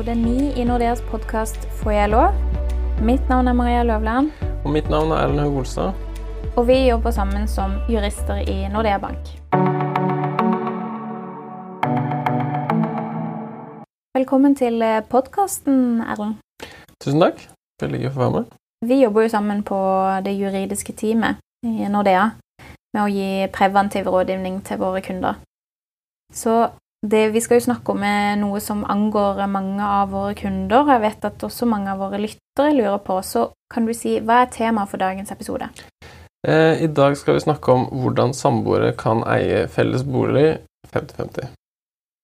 episode ni i Nordeas podkast Får jeg lov? Mitt navn er Maria Løvland, Og mitt navn er Erlend Haug Olstad. og vi jobber sammen som jurister i Nordea Bank. Velkommen til podkasten, Erlend. Tusen takk. Veldig gøy å få være med. Vi jobber jo sammen på det juridiske teamet i Nordea med å gi preventiv rådgivning til våre kunder. Så det vi skal jo snakke om, er noe som angår mange av våre kunder. Jeg vet at også mange av våre lyttere lurer på. Så kan du si hva er temaet for dagens episode? Eh, I dag skal vi snakke om hvordan samboere kan eie felles bolig 50-50.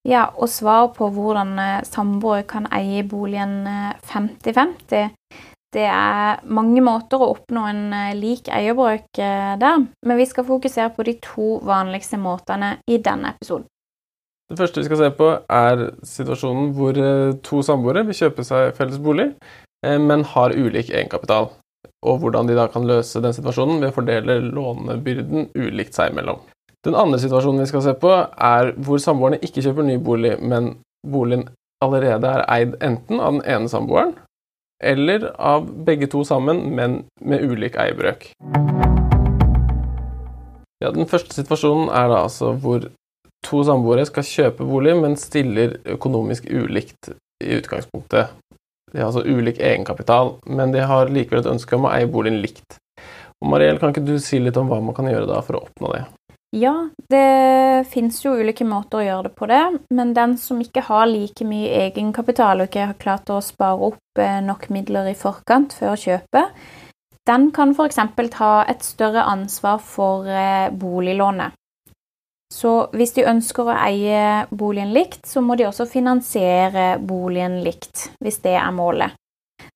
Ja, og svar på hvordan eh, samboere kan eie boligen eh, 50-50. Det er mange måter å oppnå en eh, lik eierbrøk eh, der, men vi skal fokusere på de to vanligste måtene i denne episoden. Det første vi skal se på, er situasjonen hvor eh, to samboere vil kjøpe seg felles bolig, eh, men har ulik egenkapital. Og hvordan de da kan løse den situasjonen ved å fordele lånebyrden ulikt seg imellom. Den andre situasjonen vi skal se på, er hvor samboerne ikke kjøper ny bolig, men boligen allerede er eid enten av den ene samboeren eller av begge to sammen, men med ulik eierbrøk. Ja, Den første situasjonen er da altså hvor to samboere skal kjøpe bolig, men stiller økonomisk ulikt i utgangspunktet. De har altså ulik egenkapital, men de har likevel et ønske om å eie boligen likt. Og Mariell, kan ikke du si litt om hva man kan gjøre da for å oppnå det? Ja, det fins jo ulike måter å gjøre det på det, men den som ikke har like mye egenkapital og ikke har klart å spare opp eh, nok midler i forkant før kjøpet, den kan f.eks. ta et større ansvar for eh, boliglånet. Så hvis de ønsker å eie boligen likt, så må de også finansiere boligen likt, hvis det er målet.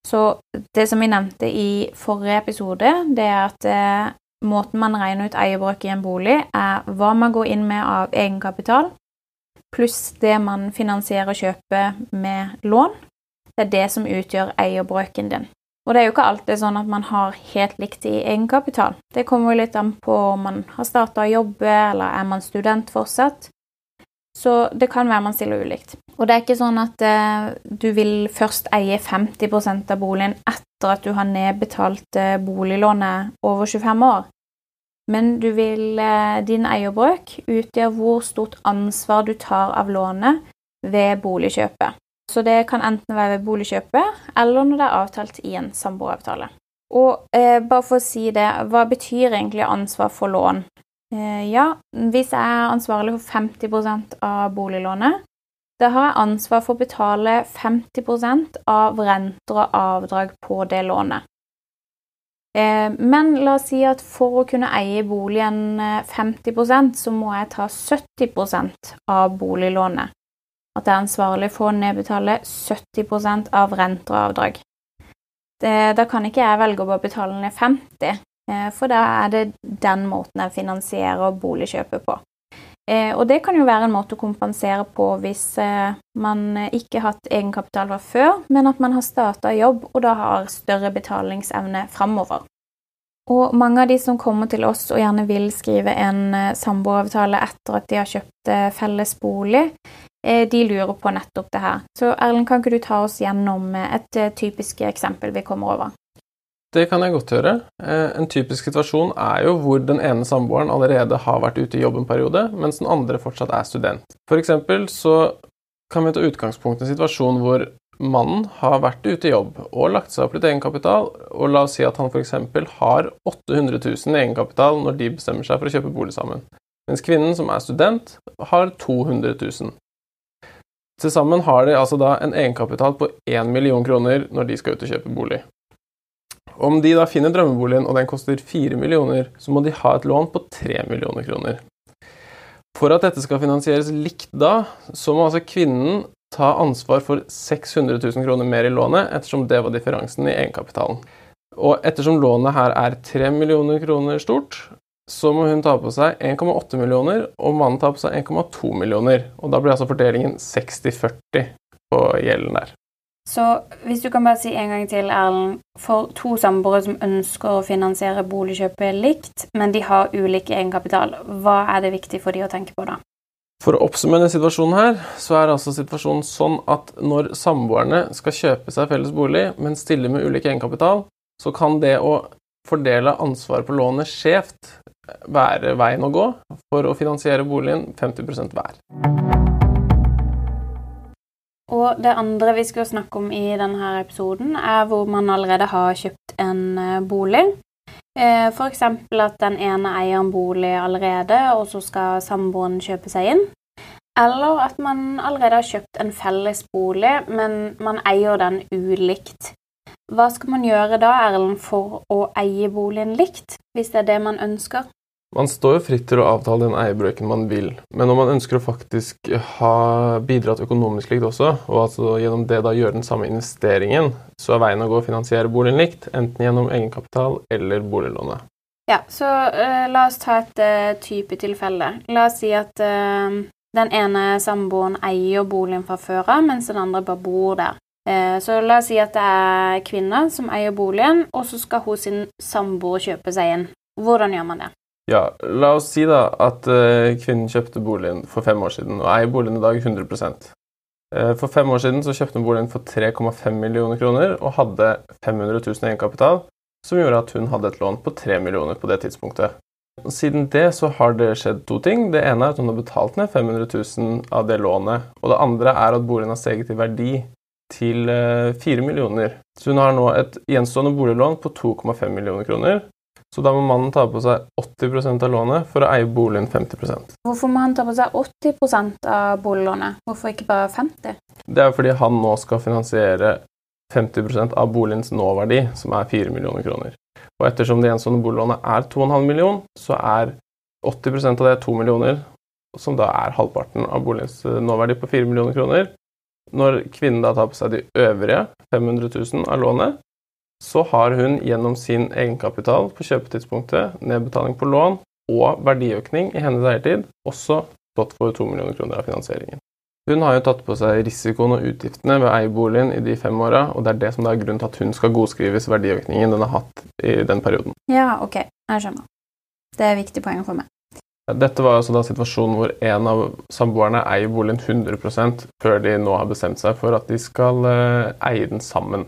Så det som vi nevnte i forrige episode, det er at eh, måten man regner ut eierbrøk i en bolig, er hva man går inn med av egenkapital, pluss det man finansierer kjøpet med lån. Det er det som utgjør eierbrøken din. Og det er jo ikke alltid sånn at man har helt likt i egenkapital. Det kommer jo litt an på om man har starta å jobbe, eller er man student fortsatt. Så det kan være man stiller ulikt. Og det er ikke sånn at eh, du vil først eie 50% av boligen etter at du har nedbetalt eh, boliglånet over 25 år. Men du vil, eh, din eierbrøk utgjør hvor stort ansvar du tar av lånet ved boligkjøpet. Så det kan enten være ved boligkjøpet eller når det er avtalt i en samboeravtale. Og eh, bare for å si det, hva betyr egentlig ansvar for lån? Eh, ja, hvis jeg er ansvarlig for 50% av boliglånet, da har jeg ansvar for å betale 50% av renter og avdrag på det lånet. Eh, men la oss si at for å kunne eie boligen 50% så må jeg ta 70% av boliglånet at det er ansvarlig for å nedbetale 70% av renter og avdrag. Det, da kan ikke jeg velge å bare betale ned 50 for da er det den måten jeg finansierer boligkjøpet på. Og det kan jo være en måte å kompensere på hvis man ikke har hatt egenkapital fra før, men at man har starta jobb og da har større betalingsevne framover. Og mange av de som kommer til oss og gjerne vil skrive en samboeravtale etter at de har kjøpt felles bolig, de lurer på nettopp det her. Så Erlend, kan ikke du ta oss gjennom et typisk eksempel vi kommer over? Det kan jeg godt gjøre. En typisk situasjon er jo hvor den ene samboeren allerede har vært ute i jobb en periode, mens den andre fortsatt er student. For eksempel så kan vi ta utgangspunkt i en situasjon hvor mannen har vært ute i jobb og lagt seg opp litt egenkapital, og la oss si at han f.eks. har 800 000 i egenkapital når de bestemmer seg for å kjøpe bolig sammen, mens kvinnen som er student, har 200 000. Til sammen har de altså da en egenkapital på 1 million kroner når de skal ut og kjøpe bolig. Om de da finner drømmeboligen og den koster 4 millioner, så må de ha et lån på 3 millioner kroner. For at dette skal finansieres likt da, så må altså kvinnen ta ansvar for 600 000 kroner mer i lånet, ettersom det var differansen i egenkapitalen. Og ettersom lånet her er 3 millioner kroner stort, så må hun ta på seg 1,8 millioner, og mannen tar på seg 1,2 millioner. Og da blir altså fordelingen 60-40 på gjelden der. Så hvis du kan bare si en gang til, Erlend. For to samboere som ønsker å finansiere boligkjøpet likt, men de har ulik egenkapital, hva er det viktig for de å tenke på da? For å oppsummere situasjonen her, så er altså situasjonen sånn at når samboerne skal kjøpe seg felles bolig, men stille med ulik egenkapital, så kan det å fordele ansvaret på lånet skjevt være veien å gå for å finansiere boligen 50% hver. Og det andre vi skal snakke om i denne episoden, er hvor man allerede har kjøpt en eh, bolig. Eh, F.eks. at den ene eier en bolig allerede, og så skal samboeren kjøpe seg inn. Eller at man allerede har kjøpt en felles bolig, men man eier den ulikt. Hva skal man gjøre da, Erlend, for å eie boligen likt, hvis det er det man ønsker? Man står jo fritt til å avtale den eierbrøken man vil, men om man ønsker å faktisk ha bidratt økonomisk likt også, og altså gjennom det da gjøre den samme investeringen, så er veien å gå å finansiere boligen likt, enten gjennom egenkapital eller boliglånet. Ja, så uh, la oss ta et uh, type tilfelle. La oss si at uh, den ene samboeren eier boligen fra før av, mens den andre bare bor der. Så la oss si at det er kvinner som eier boligen, og så skal hun sin samboer kjøpe seg inn. Hvordan gjør man det? Ja, La oss si da at uh, kvinnen kjøpte boligen for fem år siden og eier boligen i dag 100 uh, eh, For fem år siden så kjøpte hun boligen for 3,5 millioner kroner og hadde 500 000 egenkapital, som gjorde at hun hadde et lån på 3 millioner på det tidspunktet. Siden det så har det skjedd to ting. Det ene er at hun har betalt ned 500 000 av det lånet. Og det andre er at boligen har steget i verdi til 4 eh, millioner. Så hun har nå et gjenstående boliglån på 2,5 millioner kroner. Så da må mannen ta på seg 80% av lånet for å eie boligen 50% Hvorfor må han ta på seg 80% av boliglånet? Hvorfor ikke bare 50 Det er fordi han nå skal finansiere 50% av boligens nåverdi, som er 4 millioner kroner. Og ettersom det gjenstående boliglånet er 2,5 millioner, så er 80% av det 2 millioner, som da er halvparten av boligens eh, nåverdi på 4 millioner kroner. Når kvinnen da tar på seg de øvrige 500 000 av lånet, så har hun gjennom sin egenkapital på kjøpetidspunktet, nedbetaling på lån og verdiøkning i hennes eiertid også stått for 2 millioner kroner av finansieringen. Hun har jo tatt på seg risikoen og utgiftene ved å i de fem åra, og det er det som er grunnen til at hun skal godskrives verdiøkningen den har hatt i den perioden. Ja, ok. Jeg skjønner. Det er viktig poeng å få med. Dette var altså da situasjonen hvor en av samboerne eier boligen 100% før de nå har bestemt seg for at de skal eh, eie den sammen.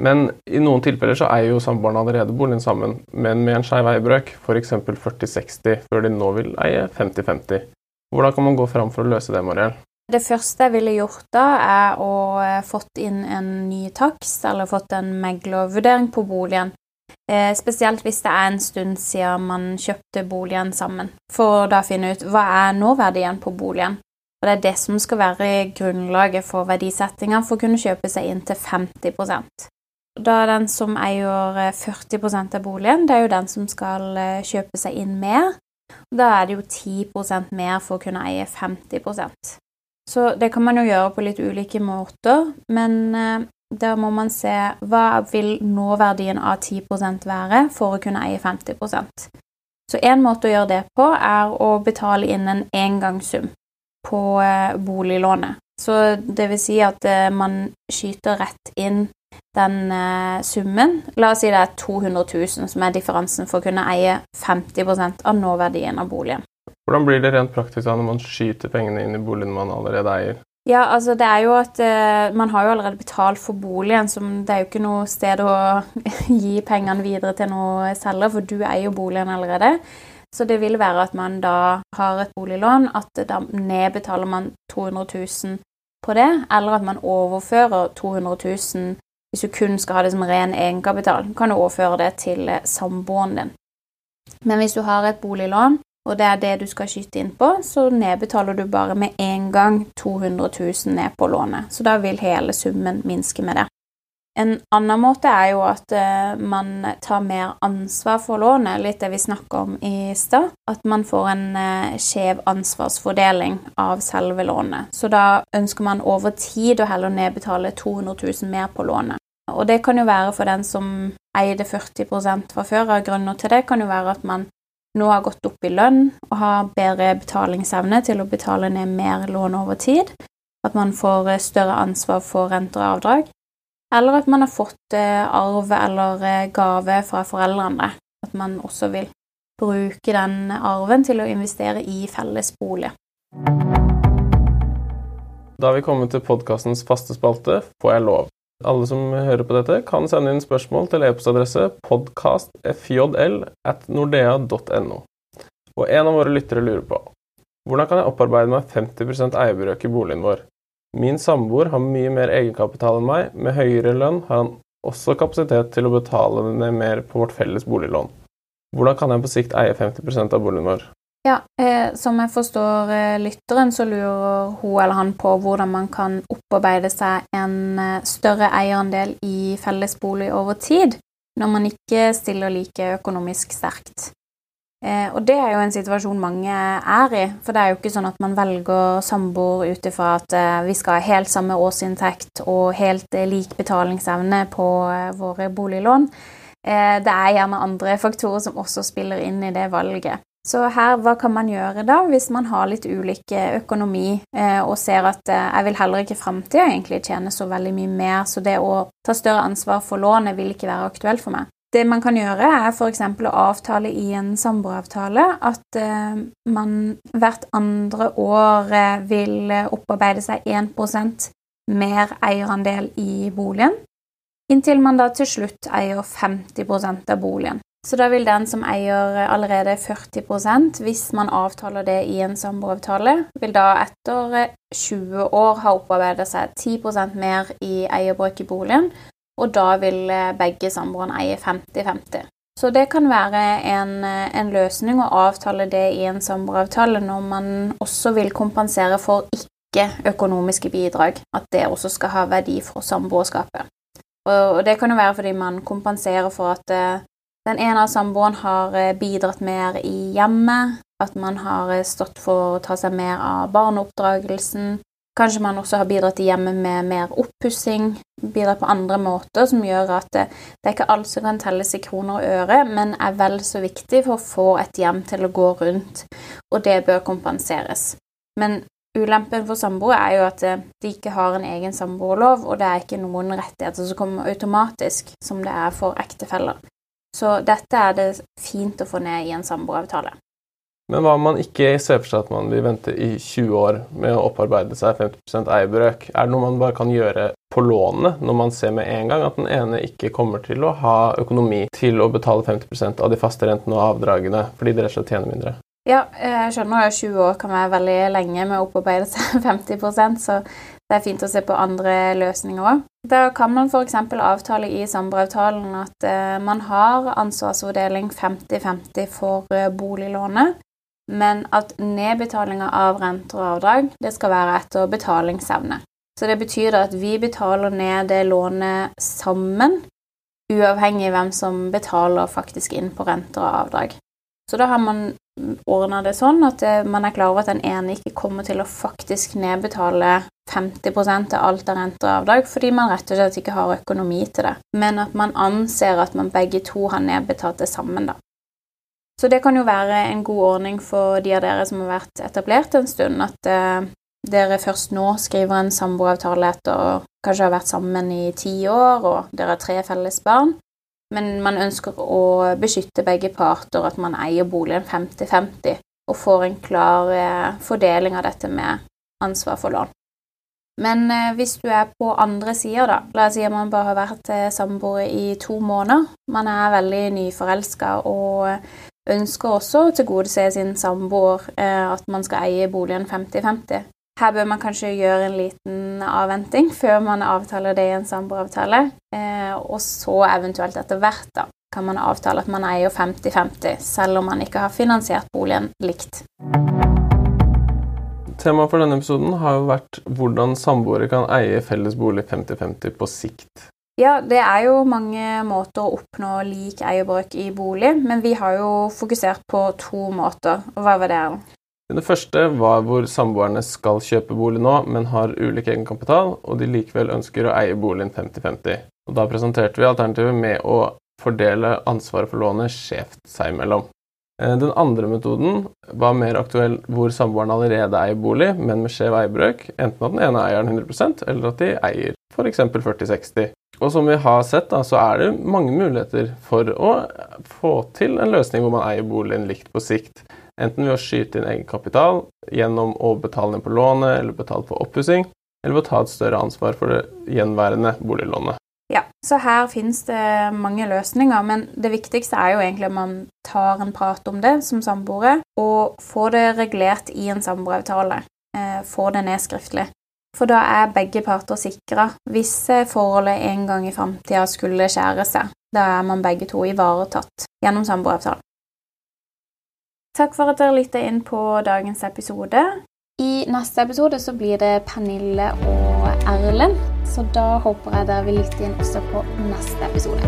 Men i noen tilfeller så eier jo samboerne allerede boligen sammen, men med en skeiv eierbrøk, f.eks. 40-60, før de nå vil eie 50-50. Hvordan kan man gå fram for å løse det, Mariell? Det første jeg ville gjort da, er å eh, fått inn en ny takst, eller fått en meglervurdering på boligen. Eh, spesielt hvis det er en stund siden man kjøpte boligen sammen, for da finne ut hva er nåverdien på boligen. Og det er det som skal være grunnlaget for verdisettinga for å kunne kjøpe seg inn til 50 da den som eier 40 eh, av boligen, det er jo den som skal eh, kjøpe seg inn mer. Da er det jo 10% mer for å kunne eie 50% Så det kan man jo gjøre på litt ulike måter, men der da må man se hva vil nåverdien av 10% være for å kunne eie 50% Så én måte å gjøre det på er å betale inn en engangssum på boliglånet. Så det vil si at man skyter rett inn den eh, summen. La oss si det er 200 000 som er differansen for å kunne eie 50 av nåverdien av boligen. Hvordan blir det rent praktisk da når man skyter pengene inn i boligen man allerede eier? Ja, altså det er jo at eh, Man har jo allerede betalt for boligen, så det er jo ikke noe sted å gi pengene videre til noe selger, for du eier jo boligen allerede. Så det vil være at man da har et boliglån, at da nedbetaler man 200 000 på det, eller at man overfører 200 000 hvis du kun skal ha det som ren egenkapital, kan du overføre det til eh, samboeren din. Men hvis du har et boliglån, og det er det du skal skyte inn på, så nedbetaler du bare med en gang 200 000 ned på lånet. Så da vil hele summen minske med det. En annen måte er jo at uh, man tar mer ansvar for lånet, litt det vi snakka om i stad. At man får en uh, skjev ansvarsfordeling av selve lånet. Så da ønsker man over tid å heller nedbetale 200 000 mer på lånet. Og det kan jo være for den som eide 40 fra før av. Grunner til det kan jo være at man nå har gått opp i lønn og har bedre betalingsevne til å betale ned mer lån over tid. At man får eh, større ansvar for renter og avdrag. Eller at man har fått eh, arv eller eh, gave fra foreldrene. At man også vil bruke den arven til å investere i felles bolig. Da har vi kommet til podkastens faste spalte Får jeg lov? Alle som hører på dette, kan sende inn spørsmål til e-postadresse podcastfjl at nordea.no. Og en av våre lyttere lurer på hvordan kan jeg opparbeide meg 50% eierbrøk i boligen vår? Min samboer har mye mer egenkapital enn meg. Med høyere lønn har han også kapasitet til å betale ned mer på vårt felles boliglån. Hvordan kan jeg på sikt eie 50% av boligen vår? Ja, eh, Som jeg forstår eh, lytteren, så lurer hun eller han på hvordan man kan opparbeide seg en eh, større eierandel i fellesbolig over tid, når man ikke stiller like økonomisk sterkt. Eh, og det er jo en situasjon mange er i, for det er jo ikke sånn at man velger samboer ut ifra at eh, vi skal ha helt samme årsinntekt og helt eh, lik betalingsevne på eh, våre boliglån. Eh, det er gjerne andre faktorer som også spiller inn i det valget. Så her, hva kan man gjøre da, hvis man har litt ulik økonomi eh, og ser at jeg vil heller ikke i framtida tjene så veldig mye mer, så det å ta større ansvar for lånet vil ikke være aktuelt for meg. Det man kan gjøre, er f.eks. å avtale i en samboeravtale at uh, man hvert andre år uh, vil opparbeide seg 1% mer eierandel i boligen, inntil man da til slutt eier 50% av boligen. Så da vil den som eier allerede 40% hvis man avtaler det i en samboeravtale, vil da etter 20 år ha opparbeidet seg 10% mer i eierbrøk i boligen, og da vil eh, begge samboerne eie 50-50. Så det kan være en, eh, en, løsning å avtale det i en samboeravtale når man også vil kompensere for ikke-økonomiske bidrag, at det også skal ha verdi for samboerskapet. Og det kan jo være fordi man kompenserer for at eh, den ene av samboerne har bidratt mer i hjemmet, at man har stått for å ta seg mer av barneoppdragelsen, Kanskje man også har bidratt i hjemmet med mer oppussing, bidratt på andre måter som gjør at det, det er ikke alt som kan telles i kroner og øre, men er vel så viktig for å få et hjem til å gå rundt, og det bør kompenseres. Men ulempen for samboere er jo at de ikke har en egen samboerlov, og det er ikke noen rettigheter som kommer automatisk, som det er for ektefeller. Så dette er det fint å få ned i en samboeravtale. Men hva om man ikke ser for seg at man vil vente i 20 år med å opparbeide seg 50 eierbrøk? Er det noe man bare kan gjøre på lånet når man ser med en gang at den ene ikke kommer til å ha økonomi til å betale 50% av de faste rentene og avdragene fordi de rett og slett tjener mindre? Ja, jeg skjønner at 20 år kan være veldig lenge med å opparbeide seg 50% så det er fint å se på andre løsninger òg. Da kan man f.eks. avtale i samboeravtalen at eh, man har ansvarsfordeling 50-50 for eh, boliglånet, men at nedbetalinga av renter og avdrag det skal være etter betalingsevne. Så det betyr at vi betaler ned det lånet sammen, uavhengig av hvem som betaler faktisk inn på renter og avdrag. Så da har man ordna det sånn at eh, man er klar over at den ene ikke kommer til å faktisk nedbetale 50% av alt av renter og avdrag, fordi man rett og slett ikke har økonomi til det. Men at man anser at man begge to har nedbetalt det sammen, da. Så det kan jo være en god ordning for de av dere som har vært etablert en stund, at eh, dere først nå skriver en samboeravtale etter kanskje har vært sammen i ti år, og dere har tre felles barn. Men man ønsker å beskytte begge parter, at man eier boligen 50-50, og får en klar eh, fordeling av dette med ansvar for lån. Men eh, hvis du er på andre sider, da La oss si at man bare har vært eh, samboer i to måneder. Man er veldig nyforelska og ønsker også å tilgodese sin samboer eh, at man skal eie boligen 50-50. Her bør man kanskje gjøre en liten avventing før man avtaler det i en samboeravtale. Eh, og så eventuelt etter hvert da, kan man avtale at man eier 50-50, selv om man ikke har finansiert boligen likt. Temaet for denne episoden har jo vært hvordan samboere kan eie felles bolig 50-50 på sikt. Ja, det er jo mange måter å oppnå lik eierbrøk i bolig, men vi har jo fokusert på to måter. Og hva var det? Det første var hvor samboerne skal kjøpe bolig nå, men har ulik egenkapital, og de likevel ønsker å eie boligen 50-50. Og Da presenterte vi alternativet med å fordele ansvaret for lånet skjevt seg imellom. Eh, den andre metoden var mer aktuell hvor samboerne allerede eier bolig, men med skjev eierbrøk. Enten at den ene eier den 100% eller at de eier f.eks. 40-60. Og som vi har sett, da, så er det mange muligheter for å få til en løsning hvor man eier boligen likt på sikt. enten ved å skyte inn egenkapital gjennom å betale ned på lånet eller betale på oppussing, eller ved å ta et større ansvar for det gjenværende boliglånet. Ja, så her finnes det mange løsninger, men det viktigste er jo egentlig at man tar en prat om det som samboere, og får det regulert i en samboeravtale. Eh, får det ned skriftlig. For da er begge parter sikra hvis forholdet en gang i framtida skulle skjære seg. Da er man begge to ivaretatt gjennom samboeravtalen. Takk for at dere lytta inn på dagens episode. I neste episode så blir det Pernille og Erlend, så da håper jeg dere vil lytte inn også på neste episode.